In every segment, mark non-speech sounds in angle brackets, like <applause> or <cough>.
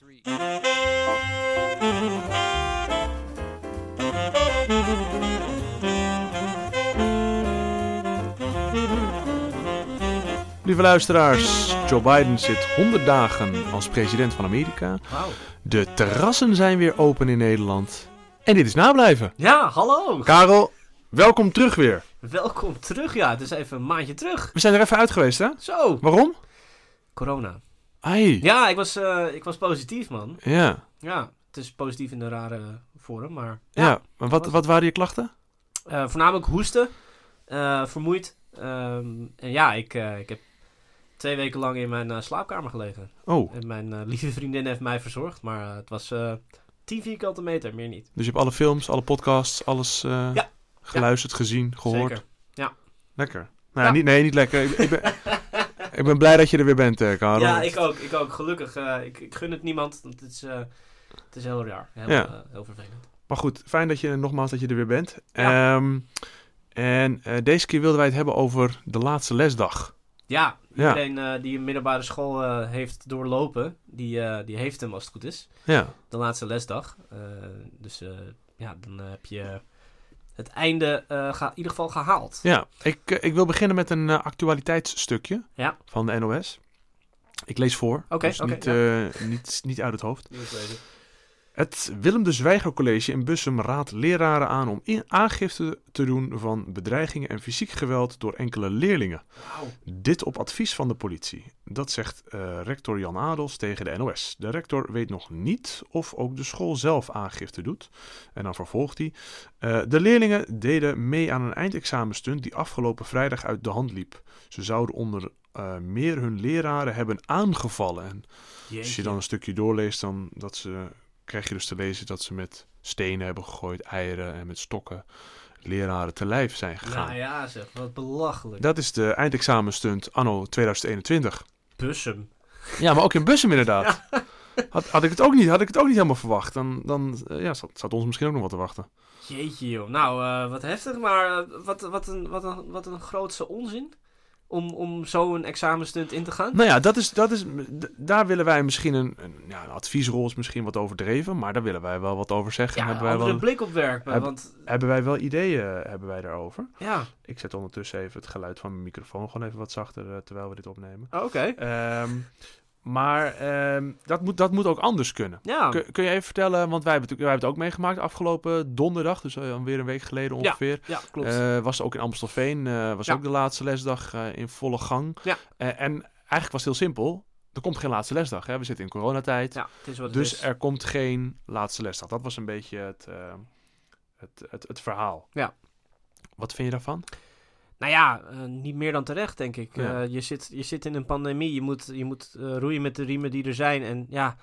three. Lieve luisteraars, Joe Biden zit 100 dagen als president van Amerika. De terrassen zijn weer open in Nederland. En dit is nablijven. Ja, hallo. Karel, welkom terug weer. Welkom terug. Ja, het is even een maandje terug. We zijn er even uit geweest, hè? Zo. Waarom? Corona. Ai. Ja, ik was, eh, ik was positief, man. Ja. Ja, het is positief in de rare vorm, maar... Ja. Maar wat, wat waren je klachten? Eh, voornamelijk hoesten. eh, vermoeid. Ehm, en ja, ik, ik heb twee weken lang in mijn slaapkamer gelegen. Oh, En mijn lieve vriendin heeft mij verzorgd. Maar het was 10 vierkante meter, meer niet. dus je hebt alle films, alle podcasts, alles Ja. geluisterd, gezien, gehoord. Zeker. Lekker. Nou, Ja. Niet, nee, niet lekker. Ik, ik, ben, <laughs> ik ben blij dat je er weer bent, eh, Karel. Ja, ik ook. Ik ook. Gelukkig. eh, ik, ik gun het niemand. Want het is, eh, het is heel raar. Heel, Ja. heel vervelend. Maar goed, fijn dat je nogmaals dat je er weer bent. Ja. Ehm, en deze keer wilden wij het hebben over de laatste lesdag. Ja, iedereen die een middelbare school heeft doorlopen, die, die heeft hem als het goed is. Ja. De laatste lesdag. Dus ja, dan heb je het einde eh, ga, in ieder geval gehaald. Ja, ik, eh, ik wil beginnen met een eh, actualiteitsstukje Ja. van de NOS. Ik lees voor, Oké, dus niet, ja. eh, niet, niet uit het hoofd. Het Willem de Zwijger College in Bussum raadt leraren aan om in aangifte te doen van bedreigingen en fysiek geweld door enkele leerlingen. Dit op advies van de politie. Dat zegt eh, rector Jan Adels tegen de NOS. De rector weet nog niet of ook de school zelf aangifte doet. En dan vervolgt hij. eh, de leerlingen deden mee aan een eindexamenstunt die afgelopen vrijdag uit de hand liep. Ze zouden onder eh, meer hun leraren hebben aangevallen. En als je dan een stukje doorleest, dan dat ze, krijg je dus te lezen dat ze met stenen hebben gegooid, eieren en met stokken leraren te lijf zijn gegaan. Nou ja, zeg, wat belachelijk. Dat is de eindexamenstunt anno 2021. Bussum. Ja, maar ook in Bussum inderdaad. <laughs> Had, had, ik het ook niet, had ik het ook niet helemaal verwacht. Dan, dan eh, ja, zat, zat ons misschien ook nog wat te wachten. Jeetje joh. Nou, eh, wat heftig, maar eh, wat, wat, een, wat, een, wat een grootste onzin. Om, om zo een examenstunt in te gaan. Nou ja, dat is, dat is, daar willen wij misschien een, een, ja, een adviesrol is misschien wat overdreven. Maar daar willen wij wel wat over zeggen. Ja, een hebben, wij wel, blik op werpen. Heb- Want hebben wij wel ideeën hebben wij daarover. ja, Ik zet ondertussen even het geluid van mijn microfoon gewoon even wat zachter eh, terwijl we dit opnemen. oké. Ehm, maar ehm, dat, moet, dat moet ook anders kunnen. Ja, Kun, kun je even vertellen, want wij hebben, het, wij hebben het ook meegemaakt afgelopen donderdag, dus uh, weer een week geleden ongeveer. ja, klopt. Eh, was ook in Amstelveen, uh, was Ja. ook de laatste lesdag in volle gang. Ja. En eigenlijk was het heel simpel, er komt geen laatste lesdag. Hè? We zitten in coronatijd, ja, het is wat het dus is. er komt geen laatste lesdag. Dat was een beetje het, het, het, het, verhaal. Ja. Wat vind je daarvan? Nou ja, uh, niet meer dan terecht, denk ik. Ja. Uh, je, zit, je zit in een pandemie, je moet, je moet uh, roeien met de riemen die er zijn. En ja,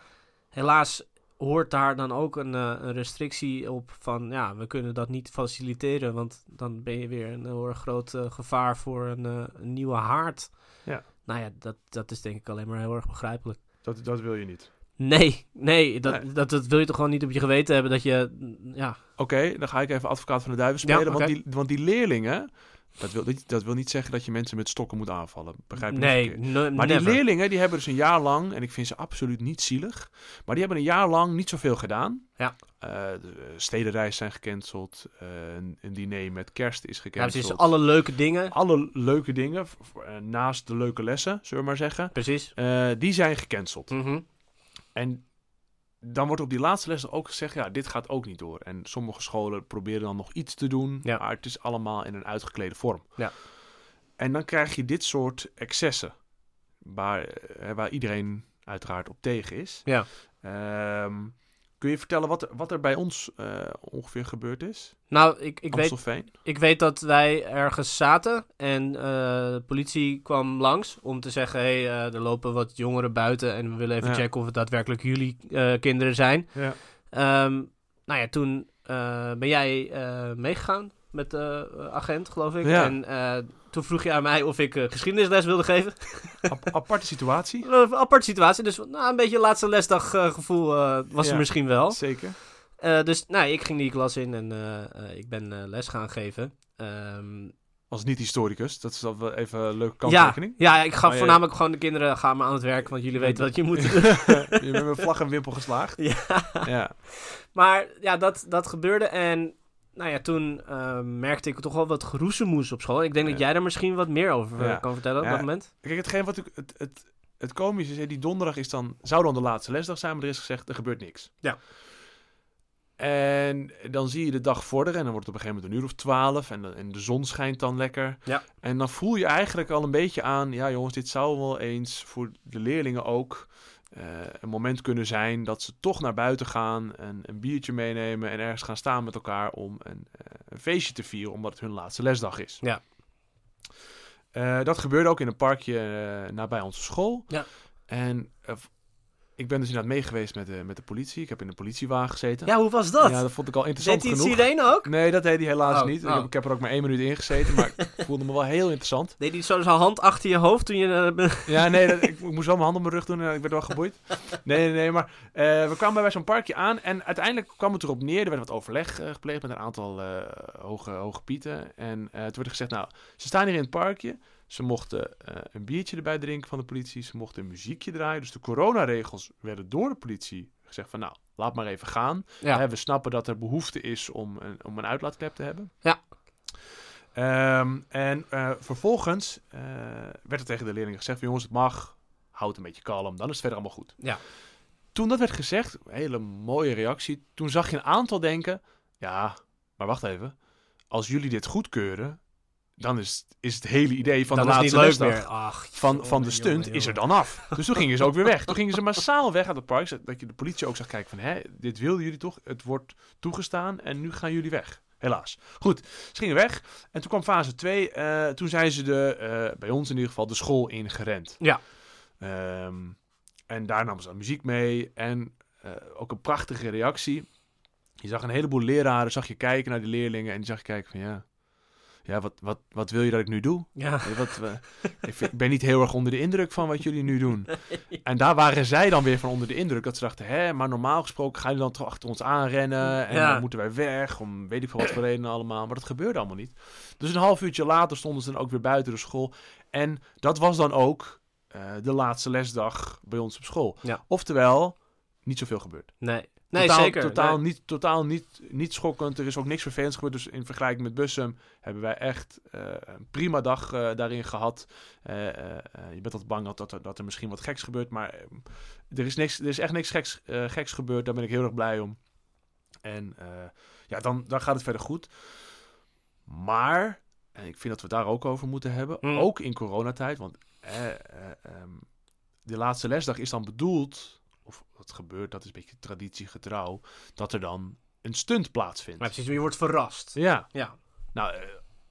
helaas hoort daar dan ook een, een restrictie op van... ja, we kunnen dat niet faciliteren, want dan ben je weer een heel erg groot gevaar voor een, een nieuwe haard. Ja. Nou ja, dat, dat is denk ik alleen maar heel erg begrijpelijk. Dat, dat wil je niet. Nee, nee dat, Nee. Dat, dat wil je toch gewoon niet op je geweten hebben dat je... Ja, Oké, okay, dan ga ik even advocaat van de duiven spelen. Ja, okay. want, die, want die leerlingen, dat wil, niet, dat wil niet zeggen dat je mensen met stokken moet aanvallen. Begrijp me nee, no, Maar never. die leerlingen, die hebben dus een jaar lang, en ik vind ze absoluut niet zielig, maar die hebben een jaar lang niet zoveel gedaan. Ja. Uh, de stedenreis zijn gecanceld, uh, een, een, diner met kerst is Ja, gecanceld. precies. Alle leuke dingen. Alle leuke dingen, naast de leuke lessen, zullen we maar zeggen, Precies. uh, die zijn gecanceld. Mm -hmm. En dan wordt op die laatste les ook gezegd, ja, dit gaat ook niet door. En sommige scholen proberen dan nog iets te doen, ja. maar het is allemaal in een uitgeklede vorm. Ja. En dan krijg je dit soort excessen, waar, eh, waar iedereen uiteraard op tegen is. Ja. Um, kun je vertellen wat, wat er bij ons uh, ongeveer gebeurd is? Nou, ik, ik, weet, ik weet dat wij ergens zaten en uh, de politie kwam langs om te zeggen: hé, hey, uh, er lopen wat jongeren buiten en we willen even Ja. checken of het daadwerkelijk jullie kinderen zijn. Ja. Um, nou ja, toen ben jij meegegaan met de agent, geloof ik. Ja. En uh, toen vroeg je aan mij of ik geschiedenisles wilde geven. <laughs> Ap aparte situatie. <laughs> aparte situatie. Dus nou, een beetje laatste lesdag gevoel was ja, er misschien wel. Zeker. Dus nou, ik ging die klas in en ik ben les gaan geven. Um, Als niet-historicus. Dat is dan wel even een leuke Ja, kanttekening. ja, ik ga Maar je- voornamelijk gewoon de kinderen gaan maar aan het werk, want jullie weten wat je moet <laughs> doen. je bent met vlag en wimpel geslaagd. ja. Ja. Maar ja, dat, dat gebeurde en nou ja, toen eh, merkte ik toch wel wat geroezemoes op school. Ik denk dat jij daar misschien wat meer over eh, Ja. kan vertellen op Ja. dat moment. Kijk, hetgeen wat ik, het, het, het komische is, hè, die donderdag is dan, zou dan de laatste lesdag zijn, maar er is gezegd, er gebeurt niks. Ja. En dan zie je de dag vorderen en dan wordt het op een gegeven moment een uur of twaalf en, en de zon schijnt dan lekker. Ja. En dan voel je eigenlijk al een beetje aan, ja jongens, dit zou wel eens voor de leerlingen ook eh, een moment kunnen zijn dat ze toch naar buiten gaan en een biertje meenemen en ergens gaan staan met elkaar om een, eh, een feestje te vieren, omdat het hun laatste lesdag is. Ja. Eh, dat gebeurde ook in een parkje nabij onze school. Ja. En ik ben dus inderdaad mee geweest met de, met de politie. Ik heb in de politiewagen gezeten. Ja, hoe was dat? Ja, dat vond ik al interessant Deed genoeg. sirene ook? Nee, dat deed hij helaas Oh, niet. Ik, oh. heb, ik heb er ook maar één minuut in gezeten, maar <laughs> ik voelde me wel heel interessant. Deed hij zo zijn hand achter je hoofd toen je... eh, Ja, nee, dat- <laughs> ik, ik moest wel mijn hand op mijn rug doen en ik werd wel geboeid. Nee, nee, nee, maar eh, we kwamen bij zo'n parkje aan en uiteindelijk kwam het erop neer. Er werd wat overleg eh, gepleegd met een aantal hoge, hoge pieten. En toen werd er gezegd, nou, ze staan hier in het parkje. Ze mochten eh, een biertje erbij drinken van de politie. Ze mochten een muziekje draaien. Dus de coronaregels werden door de politie gezegd van, nou, laat maar even gaan. ja. Hè, we snappen dat er behoefte is om een, om een uitlaatklep te hebben. Ja. Ehm, en eh, vervolgens eh, werd er tegen de leerlingen gezegd: jongens, het mag, houd een beetje kalm, dan is het verder allemaal goed. Ja. Toen dat werd gezegd, een hele mooie reactie. Toen zag je een aantal denken: ja, maar wacht even. Als jullie dit goedkeuren, dan is, is het hele idee van Dan de is laatste leuk meer. Ach, van, van de stunt jongen, is er dan af. Dus toen gingen ze ook weer weg. Toen <laughs> gingen ze massaal weg uit het park. Dat je de politie ook zag kijken van... Hé, dit wilden jullie toch? Het wordt toegestaan en nu gaan jullie weg. Helaas. Goed, ze gingen weg. En toen kwam fase 2. eh, toen zijn ze de, eh, bij ons in ieder geval de school ingerend. Ja. Ehm, en daar namen ze dan muziek mee. En eh, ook een prachtige reactie. Je zag een heleboel leraren, zag je kijken naar die leerlingen. En die zag je kijken van ja... Ja, wat, wat, wat wil je dat ik nu doe? Ja. Wat, ik, vind- ik ben niet heel erg onder de indruk van wat jullie nu doen. <laughs> En daar waren zij dan weer van onder de indruk. Dat ze dachten, hè, maar normaal gesproken gaan jullie dan toch achter ons aanrennen. En Ja. dan moeten wij weg, om weet ik veel wat voor redenen allemaal. Maar dat gebeurde allemaal niet. Dus een half uurtje later stonden ze dan ook weer buiten de school. En dat was dan ook eh, de laatste lesdag bij ons op school. Ja. Oftewel, niet zoveel gebeurd. Nee. Nee, totaal, zeker. Totaal, Nee. niet, totaal niet, niet schokkend. Er is ook niks vervelends gebeurd. Dus in vergelijking met Bussum hebben wij echt eh, een prima dag eh, daarin gehad. Eh, je bent altijd bang dat, dat, er, dat er misschien wat geks gebeurt. Maar er, is niks, er is echt niks geks, geks gebeurd. Daar ben ik heel erg blij om. En ja, dan, dan gaat het verder goed. Maar, en ik vind dat we het daar ook over moeten hebben. Mm. Ook in coronatijd. Want eh, eh, ehm, de laatste lesdag is dan bedoeld of wat gebeurt, dat is een beetje traditiegetrouw, dat er dan een stunt plaatsvindt. Maar precies, je wordt verrast. Ja, Ja. nou, eh,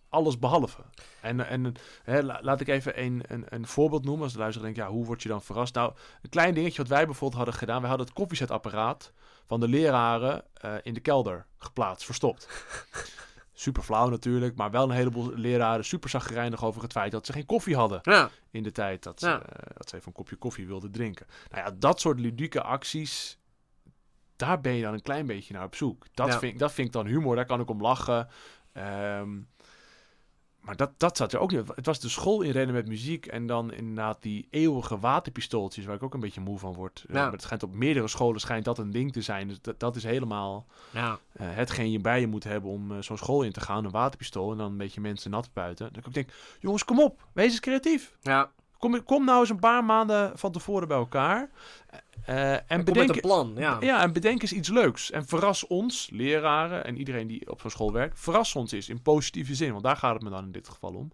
alles behalve. En, en hè, la- laat ik even een, een, een voorbeeld noemen. Als de luisteraar denkt, ja, hoe word je dan verrast? Nou, een klein dingetje wat wij bijvoorbeeld hadden gedaan. We hadden het koffiezetapparaat van de leraren eh, in de kelder geplaatst, verstopt. <laughs> Super flauw natuurlijk, maar wel een heleboel leraren super zagrijnig over het feit dat ze geen koffie hadden Ja. in de tijd dat ze, Ja. eh, dat ze even een kopje koffie wilden drinken. Nou ja, dat soort ludieke acties, daar ben je dan een klein beetje naar op zoek. Dat, Ja. vind, ik- dat vind ik dan humor, daar kan ik om lachen. Ehm, maar dat, dat zat er ook niet. Het was de school inrennen met muziek en dan inderdaad die eeuwige waterpistooltjes, waar ik ook een beetje moe van word. Maar het schijnt op meerdere scholen schijnt dat een ding te zijn. Dus dat, dat is helemaal Ja. eh, hetgeen je bij je moet hebben om eh, zo'n school in te gaan. Een waterpistool en dan een beetje mensen nat buiten. Dat ik ook denk, jongens, kom op, wees eens creatief. Ja. Kom, kom nou eens een paar maanden van tevoren bij elkaar. eh, en, Kom bedenk, met een plan. Ja. ja, en bedenk eens iets leuks. En verras ons, leraren en iedereen die op zo'n school werkt. Verras ons eens in positieve zin. Want daar gaat het me dan in dit geval om.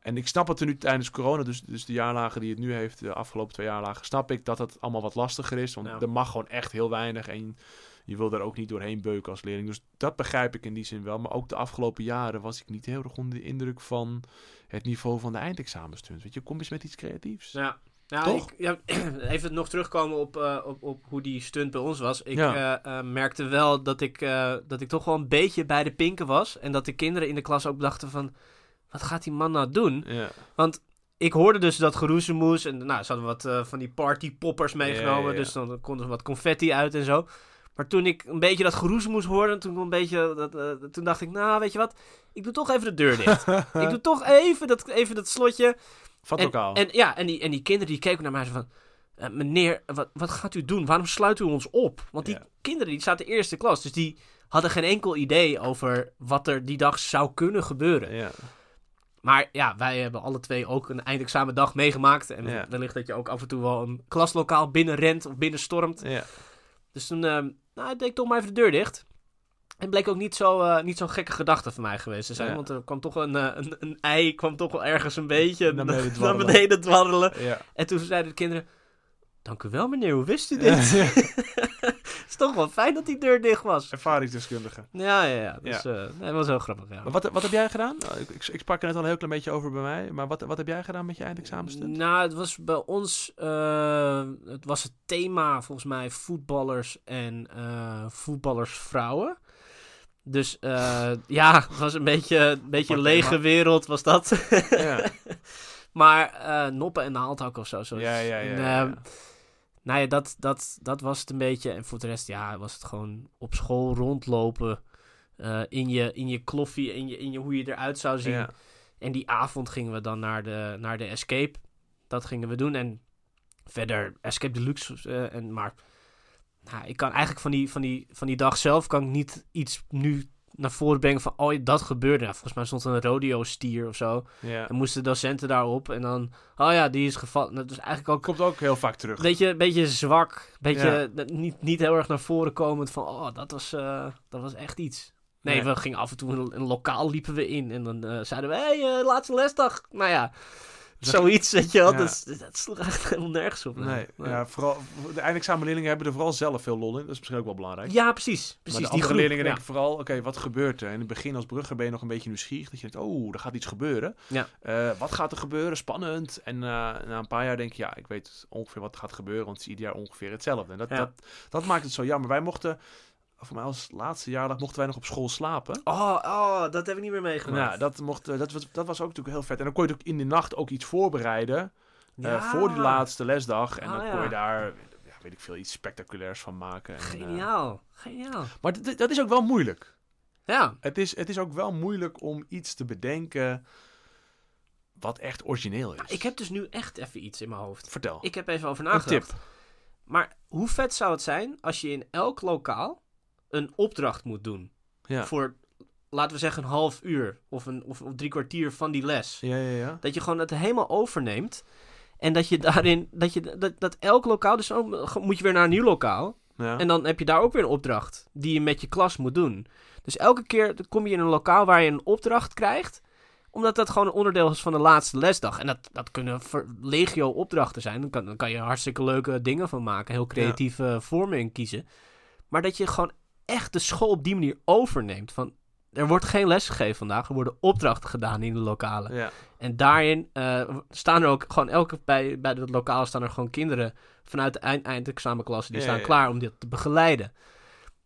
En ik snap het er nu tijdens corona, dus, dus de jaarlagen die het nu heeft, de afgelopen twee jaarlagen, snap ik dat het allemaal wat lastiger is. Want er mag gewoon echt heel weinig. En je wil daar ook niet doorheen beuken als leerling. Dus dat begrijp ik in die zin wel. Maar ook de afgelopen jaren was ik niet heel erg onder de indruk van het niveau van de eindexamenstunt. Weet je, kom eens met iets creatiefs. Ja. Toch? Ik, ja, <clears throat> even nog terugkomen op, eh, op, op hoe die stunt bij ons was. Ik Ja. eh, eh, merkte wel dat ik, dat ik toch wel een beetje bij de pinken was. En dat de kinderen in de klas ook dachten van... Wat gaat die man nou doen? Ja. Ik hoorde dus dat geroezemoes. En nou, ze hadden wat van die partypoppers meegenomen. Dus dan konden ze wat confetti uit en zo. Maar toen ik een beetje dat geroes moest horen, toen, een beetje, dat, eh, toen dacht ik, nou, weet je wat? Ik doe toch even de deur dicht. <laughs> ik doe toch even dat, even dat slotje. Van En, lokaal. en, ja, en die, en die kinderen die keken naar mij zo van... "Eh, meneer, wat, wat gaat u doen? Waarom sluit u ons op? Want die Ja. kinderen die zaten eerste klas, dus die hadden geen enkel idee over wat er die dag zou kunnen gebeuren. ja. Maar ja, wij hebben alle twee ook een eindexamendag meegemaakt. En Ja. wellicht dat je ook af en toe wel een klaslokaal binnenrent of binnenstormt. Ja. Dus toen uh, nou, deed ik toch maar even de deur dicht. En bleek ook niet zo, eh, niet zo'n gekke gedachte van mij geweest te zijn. Ja. Want er kwam toch een, eh, een, een ei kwam toch wel ergens een beetje Naar beneden <laughs> naar dwarrelen. beneden dwarrelen. Ja. En toen zeiden de kinderen... Dank u wel, meneer. Hoe wist u <laughs> dit? <laughs> Het is toch wel fijn dat die deur dicht was. Ervaringsdeskundige. Ja, ja, ja. Dus, eh, nee, dat was heel grappig, ja. Maar wat, wat heb jij gedaan? Nou, Ik, ik, ik sprak er net al een heel klein beetje over bij mij. Maar wat, wat heb jij gedaan met je eindexamenstunt? Nou, het was bij ons... eh, het was het thema, volgens mij, voetballers en eh voetballersvrouwen. Dus eh, ja, het was een beetje een beetje een lege thema. wereld, was dat. Ja. <laughs> maar eh, noppen en naaldhak of zo. zoiets. Ja, ja, ja, En, ja, ehm, ja. Nou ja, dat, dat, dat was het een beetje. En voor de rest, ja, was het gewoon op school rondlopen. eh, in, je, in je kloffie, in, je, in je, hoe je eruit zou zien. Ja. En die avond gingen we dan naar de, naar de Escape. Dat gingen we doen. En verder Escape Deluxe. eh en, maar nou, ik kan eigenlijk van die, van, die, van die dag zelf kan ik niet iets nu naar voren brengen van... Oh, dat gebeurde. Nou, volgens mij stond er een rodeo-stier of zo. Ja. En moesten docenten daarop. En dan... Oh ja, die is gevallen. Dat is eigenlijk ook Komt ook heel vaak terug. beetje, beetje zwak. Beetje Ja. niet, niet heel erg naar voren komend van, oh, dat was, eh, dat was echt iets. Nee, Nee. we gingen af en toe een, een lokaal liepen we in en dan eh, zeiden we, hé, hey, eh, laatste lesdag. Nou ja, zoiets, weet je wel. Ja. Dat, is- dat echt helemaal nergens op. Nee, Nee. Ja, vooral, de eindexamenleerlingen hebben er vooral zelf veel lol in. Dat is misschien ook wel belangrijk. Ja, precies. precies maar de die groep, leerlingen denken vooral, oké, wat gebeurt er? En in het begin als brugger ben je nog een beetje nieuwsgierig. Dat je denkt, oh, er gaat iets gebeuren. Ja. Eh, wat gaat er gebeuren? Spannend. En eh, na een paar jaar denk je, ja, ik weet ongeveer wat er gaat gebeuren. Want het is ieder jaar ongeveer hetzelfde. En dat, dat, dat maakt het zo jammer. Wij mochten, voor mij als laatste jaardag, mochten wij nog op school slapen. Oh, oh, dat heb ik niet meer meegemaakt. Ja, dat, mocht, eh, dat, was, dat was ook natuurlijk heel vet. En dan kon je ook in de nacht ook iets voorbereiden. eh, voor die laatste lesdag. En Ah, dan kon ja. je daar, ja, weet ik veel, iets spectaculairs van maken. En, eh, Geniaal, geniaal. maar dat is ook wel moeilijk. Ja, Het is, het is ook wel moeilijk om iets te bedenken wat echt origineel is. ik heb dus nu echt even iets in mijn hoofd. Vertel. Ik heb even over een nagedacht. tip. Maar hoe vet zou het zijn als je in elk lokaal een opdracht moet doen? Ja. Voor, laten we zeggen, een half uur of, een, of, of drie kwartier van die les. Ja, ja, ja. Dat je gewoon het helemaal overneemt. En dat je daarin, dat, je, dat, dat elk lokaal, dus ook, moet je weer naar een nieuw lokaal. ja. En dan heb je daar ook weer een opdracht die je met je klas moet doen. Dus elke keer kom je in een lokaal waar je een opdracht krijgt omdat dat gewoon een onderdeel is van de laatste lesdag. En dat, dat kunnen legio opdrachten zijn. Dan kan, dan kan je hartstikke leuke dingen van maken. Heel creatieve vormen in kiezen. Maar dat je gewoon echt de school op die manier overneemt. Van, er wordt geen les gegeven vandaag. Er worden opdrachten gedaan in de lokalen. ja. En daarin eh, staan er ook gewoon elke bij, bij het lokaal staan er gewoon kinderen vanuit de eind, eindexamenklasse die Ja, staan ja. klaar om dit te begeleiden.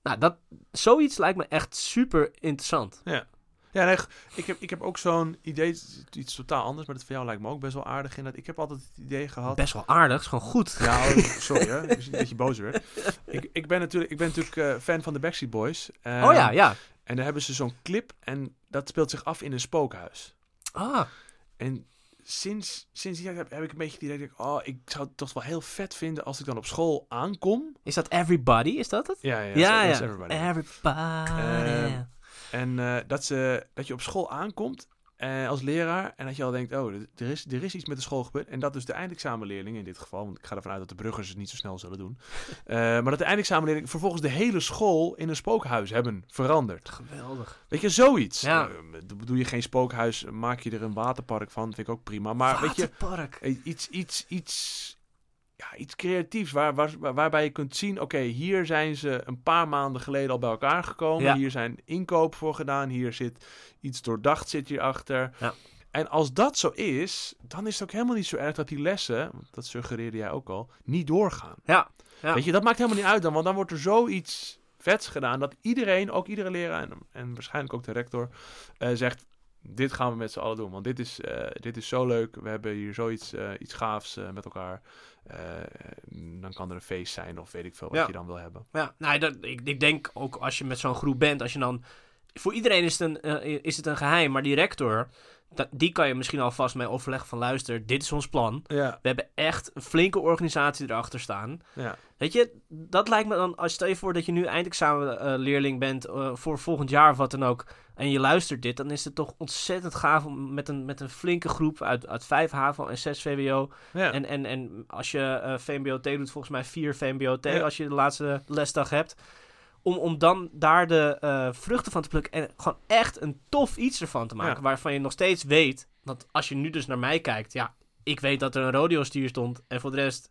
Nou, dat, zoiets lijkt me echt super interessant. Ja, nee, ik, heb, ik heb ook zo'n idee, iets totaal anders, maar dat van jou lijkt me ook best wel aardig in. Dat ik heb altijd het idee gehad. Best wel aardig, is gewoon goed. Ja, <laughs> oh, sorry hè, ik zie dat je boos werd. Ik, ik ben natuurlijk, ik ben natuurlijk eh, fan van de Backstreet Boys. Ehm, oh ja, ja. En daar hebben ze zo'n clip en dat speelt zich af in een spookhuis. Ah, En sinds, sinds die heb, heb ik een beetje het idee dat ik, oh, ik zou het toch wel heel vet vinden als ik dan op school aankom. is dat Everybody? Is dat het? Ja, ja, ja, ja. Everybody. Everybody. Ehm, En eh, dat, ze, dat je op school aankomt eh, als leraar en dat je al denkt, oh, er is, er is iets met de school gebeurd. En dat dus de eindexamenleerlingen in dit geval, want ik ga ervan uit dat de bruggers het niet zo snel zullen doen. <laughs> eh, maar dat de eindexamenleerlingen vervolgens de hele school in een spookhuis hebben veranderd. Geweldig. Weet je, zoiets. Ja. Doe je geen spookhuis, maak je er een waterpark van, vind ik ook prima. Maar weet je, Waterpark. iets, iets, iets, ja, iets creatiefs waar, waar, waar- waarbij je kunt zien, oké, hier zijn ze een paar maanden geleden al bij elkaar gekomen. Ja. Hier zijn inkoop voor gedaan. Hier zit iets doordacht zit hierachter. Ja. En als dat zo is, dan is het ook helemaal niet zo erg dat die lessen, dat suggereerde jij ook al, niet doorgaan. Ja. ja. Weet je, dat maakt helemaal niet uit dan, want dan wordt er zoiets vets gedaan dat iedereen, ook iedere leraar en, en waarschijnlijk ook de rector, eh, zegt, dit gaan we met z'n allen doen. Want dit is, eh, dit is zo leuk. We hebben hier zoiets eh, iets gaafs eh, met elkaar. Dan kan er een feest zijn of weet ik veel wat Ja. je dan wil hebben. Ja, nou, dat, ik, ik denk ook als je met zo'n groep bent, als je dan... Voor iedereen is het een, is het een geheim, maar die rector, dat, die kan je misschien alvast mee overleggen van... Luister, dit is ons plan. Ja, We hebben echt een flinke organisatie erachter staan. ja. Weet je, dat lijkt me dan... Als stel je voor dat je nu eindexamenleerling leerling bent eh, voor volgend jaar of wat dan ook... en je luistert dit, dan is het toch ontzettend gaaf om met een, met een flinke groep uit, uit 5 HAVO en 6 VWO... ja. En, en, en als je eh VMBO-T doet, volgens mij 4 VMBO-T als je de laatste lesdag hebt. Om, om dan daar de eh, vruchten van te plukken en gewoon echt een tof iets ervan te maken. Ja. Waarvan je nog steeds weet, dat als je nu dus naar mij kijkt, ja, ik weet dat er een rodeo-stier stond. En voor de rest,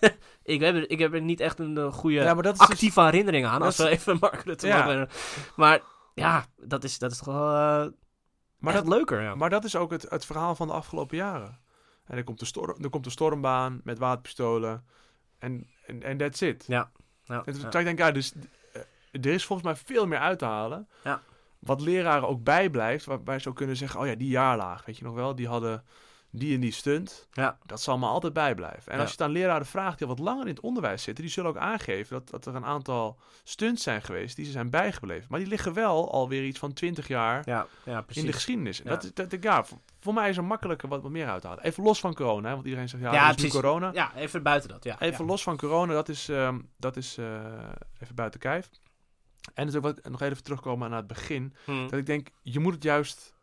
<laughs> ik, heb er, ik heb er niet echt een eh, goede Ja, maar dat is dus- actieve herinnering aan. dat Als is- we even Mark Rutte Ja. Maar ja, dat is, dat is toch wel eh maar, dat, leuker. Ja. maar dat is ook het, het verhaal van de afgelopen jaren. En er komt de, storm, er komt de stormbaan met waterpistolen. En en en that's it. Ja. Ja, En toen ja. dacht ik denk, ja, dus er is volgens mij veel meer uit te halen. Ja. Wat leraren ook bijblijft, waarbij ze ook kunnen zeggen, oh ja, die jaarlaag, weet je nog wel, die hadden die en die stunt. Ja. Dat zal me altijd bijblijven. En Ja. als je dan leraren vraagt die al wat langer in het onderwijs zitten, die zullen ook aangeven dat, dat er een aantal stunts zijn geweest die ze zijn bijgebleven. Maar die liggen wel alweer iets van 20 jaar Ja, ja, in de geschiedenis. En. Dat, dat, ja, voor, voor mij is er makkelijker wat, wat meer uit te halen. Even los van corona, hè, want iedereen zegt, ja, Ja, is nu corona. Ja, even buiten dat. Ja, Even los van corona, dat is, ehm, dat is eh, even buiten kijf. En natuurlijk wat, nog even terugkomen naar het begin. Hm. Dat ik denk, je moet het juist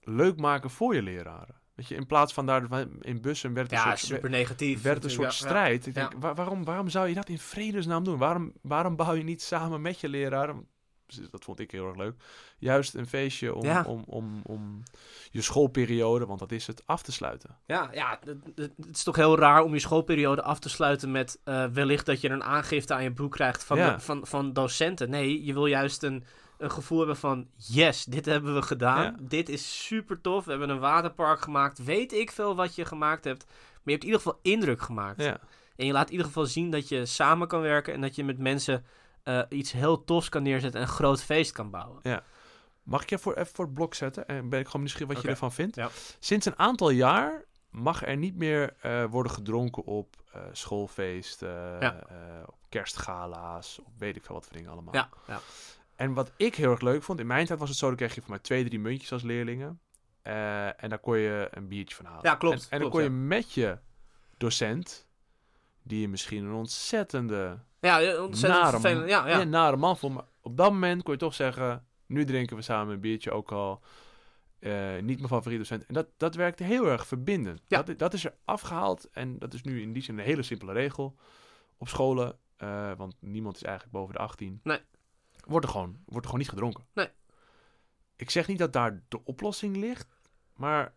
leuk maken voor je leraren. Weet je, in plaats van daar in bussen werd het Ja, een soort, super negatief. werd een soort ja. strijd. Ik denk, wa- waarom, waarom zou je dat in vredesnaam doen? Waarom, waarom bouw je niet samen met je leraren? Dat vond ik heel erg leuk. Juist een feestje om, Ja. om, om, om je schoolperiode, want dat is het, af te sluiten. Ja, ja het, is toch heel raar om je schoolperiode af te sluiten met eh, wellicht dat je een aangifte aan je broek krijgt van, Ja. de- van, van docenten. Nee, je wil juist een, een gevoel hebben van yes, dit hebben we gedaan. Ja. Dit is super tof. We hebben een waterpark gemaakt. Weet ik veel wat je gemaakt hebt. Maar je hebt in ieder geval indruk gemaakt. Ja. En je laat in ieder geval zien dat je samen kan werken en dat je met mensen eh, iets heel tofs kan neerzetten en een groot feest kan bouwen. Mag ik je voor, even voor het blok zetten? En ben ik gewoon nieuwsgierig wat je ervan vindt. Ja. Sinds een aantal jaar mag er niet meer eh, worden gedronken op eh, schoolfeesten, Ja. op kerstgala's, op weet ik veel wat voor dingen allemaal. Ja, ja. En wat ik heel erg leuk vond, in mijn tijd was het zo, dan kreeg je voor mij twee, drie muntjes als leerlingen. En daar kon je een biertje van halen. Ja, klopt, En, en dan kon je ja. met je docent, die je misschien een ontzettende Ja, ontzettend nare, vervelend. Ja, ja. ja, nare man vond. Maar op dat moment kon je toch zeggen, nu drinken we samen een biertje, ook al eh, niet mijn favoriete docent. En dat, dat werkte heel erg verbindend. Ja. Dat, dat is er afgehaald en dat is nu in die zin een hele simpele regel op scholen. eh, want niemand is eigenlijk boven de 18. Nee. Wordt er gewoon, wordt er gewoon niet gedronken. Nee. Ik zeg niet dat daar de oplossing ligt, maar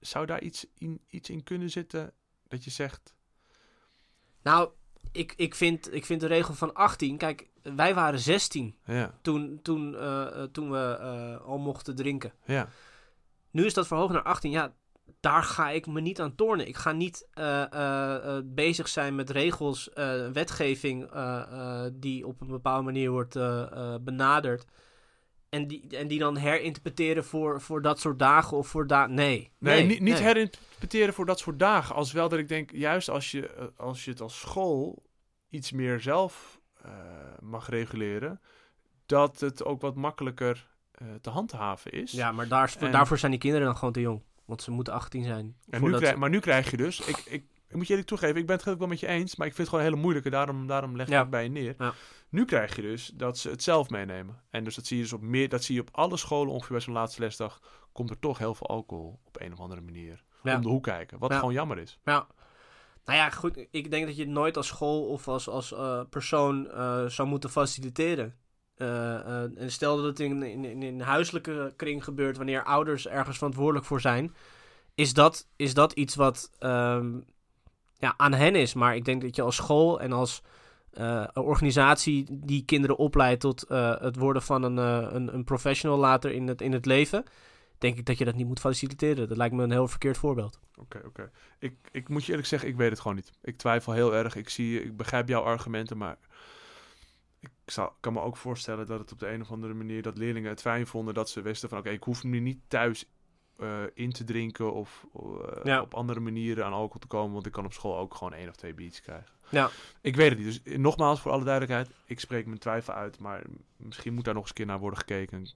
zou daar iets in, iets in kunnen zitten dat je zegt... Nou, ik, ik, vind, ik vind de regel van 18. Kijk, wij waren 16 Ja, toen, toen, eh, eh, toen we eh, al mochten drinken. ja, Nu is dat verhoogd naar 18. Ja, daar ga ik me niet aan tornen. Ik ga niet bezig zijn met regels, wetgeving die op een bepaalde manier wordt benaderd. En die, en die dan herinterpreteren voor, voor dat soort dagen of voor dagen. Nee. Nee, niet, niet nee. herinterpreteren voor dat soort dagen. Als wel dat ik denk, juist als je, eh, als je het als school iets meer zelf eh, mag reguleren, dat het ook wat makkelijker eh, te handhaven is. Ja, maar daar, En- daarvoor zijn die kinderen dan gewoon te jong. Want ze moeten 18 zijn. en nu voordat krijg, ze- maar nu krijg je dus, ik, ik, ik moet je eerlijk toegeven, ik ben het wel met je eens, maar ik vind het gewoon een hele moeilijke, daarom, daarom leg ik Ja. het bij je neer. Ja. Nu krijg je dus dat ze het zelf meenemen. En dus dat zie je dus op meer, dat zie je op alle scholen ongeveer bij zo'n laatste lesdag, komt er toch heel veel alcohol op een of andere manier Ja. om de hoek kijken. Wat gewoon jammer is. Ja. Nou ja, goed. Ik denk dat je het nooit als school of als, als eh, persoon eh, zou moeten faciliteren. Eh, en stel dat het in, in, in een huiselijke kring gebeurt wanneer ouders ergens verantwoordelijk voor zijn. Is dat, is dat iets wat ehm, ja, aan hen is. Maar ik denk dat je als school en als eh, een organisatie die kinderen opleidt tot eh, het worden van een, eh, een, een professional later in het, in het leven. Denk ik dat je dat niet moet faciliteren. Dat lijkt me een heel verkeerd voorbeeld. Oké, oké. Ik, ik moet je eerlijk zeggen, ik weet het gewoon niet. Ik twijfel heel erg. Ik, zie, ik begrijp jouw argumenten, maar ik zou, kan me ook voorstellen dat het op de een of andere manier dat leerlingen het fijn vonden dat ze wisten van oké, ik hoef me niet thuis eh, in te drinken of eh, Ja. op andere manieren aan alcohol te komen, want ik kan op school ook gewoon één of twee biertjes krijgen. Ja. Ik weet het niet. Dus eh, nogmaals, voor alle duidelijkheid, ik spreek mijn twijfel uit, maar misschien moet daar nog eens een keer naar worden gekeken.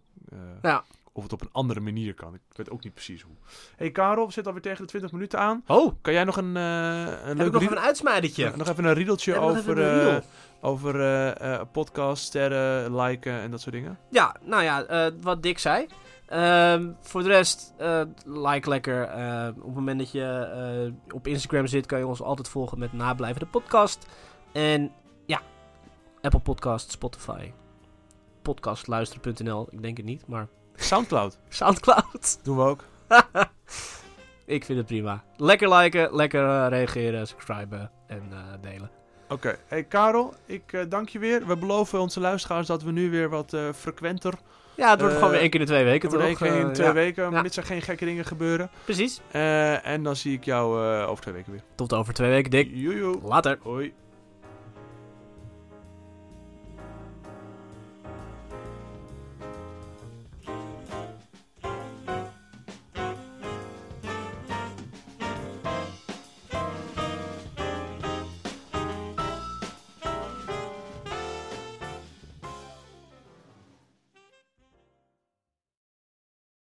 Ja. Of het op een andere manier kan. Ik weet ook niet precies hoe. hey Karel, we zitten alweer tegen de 20 minuten aan. Oh, Kan jij nog een, een heb ik leuk nog even een uitsmijdertje. nog even een riedeltje over, een over podcast, sterren, liken en dat soort dingen? Ja, nou ja, wat Dick zei. Ehm, voor de rest, eh, like lekker. Eh, op het moment dat je eh, op Instagram zit, kan je ons altijd volgen met Nablijven de podcast. En ja, Apple Podcast, Spotify, podcastluisteren.nl. Ik denk het niet, maar Soundcloud <laughs> Soundcloud. doen we ook. <laughs> Ik vind het prima. Lekker liken, lekker eh, reageren, subscriben en delen. Oké, hey Karel, ik eh, dank je weer. We beloven onze luisteraars dat we nu weer wat eh, frequenter. Ja, het wordt Eh, gewoon weer één keer in de twee weken, Het wordt toch? één keer in twee ja, weken, maar dit zijn geen gekke dingen gebeuren. Precies. En dan zie ik jou over twee weken weer. Tot over twee weken, Dick. Joejoe. Later. Hoi.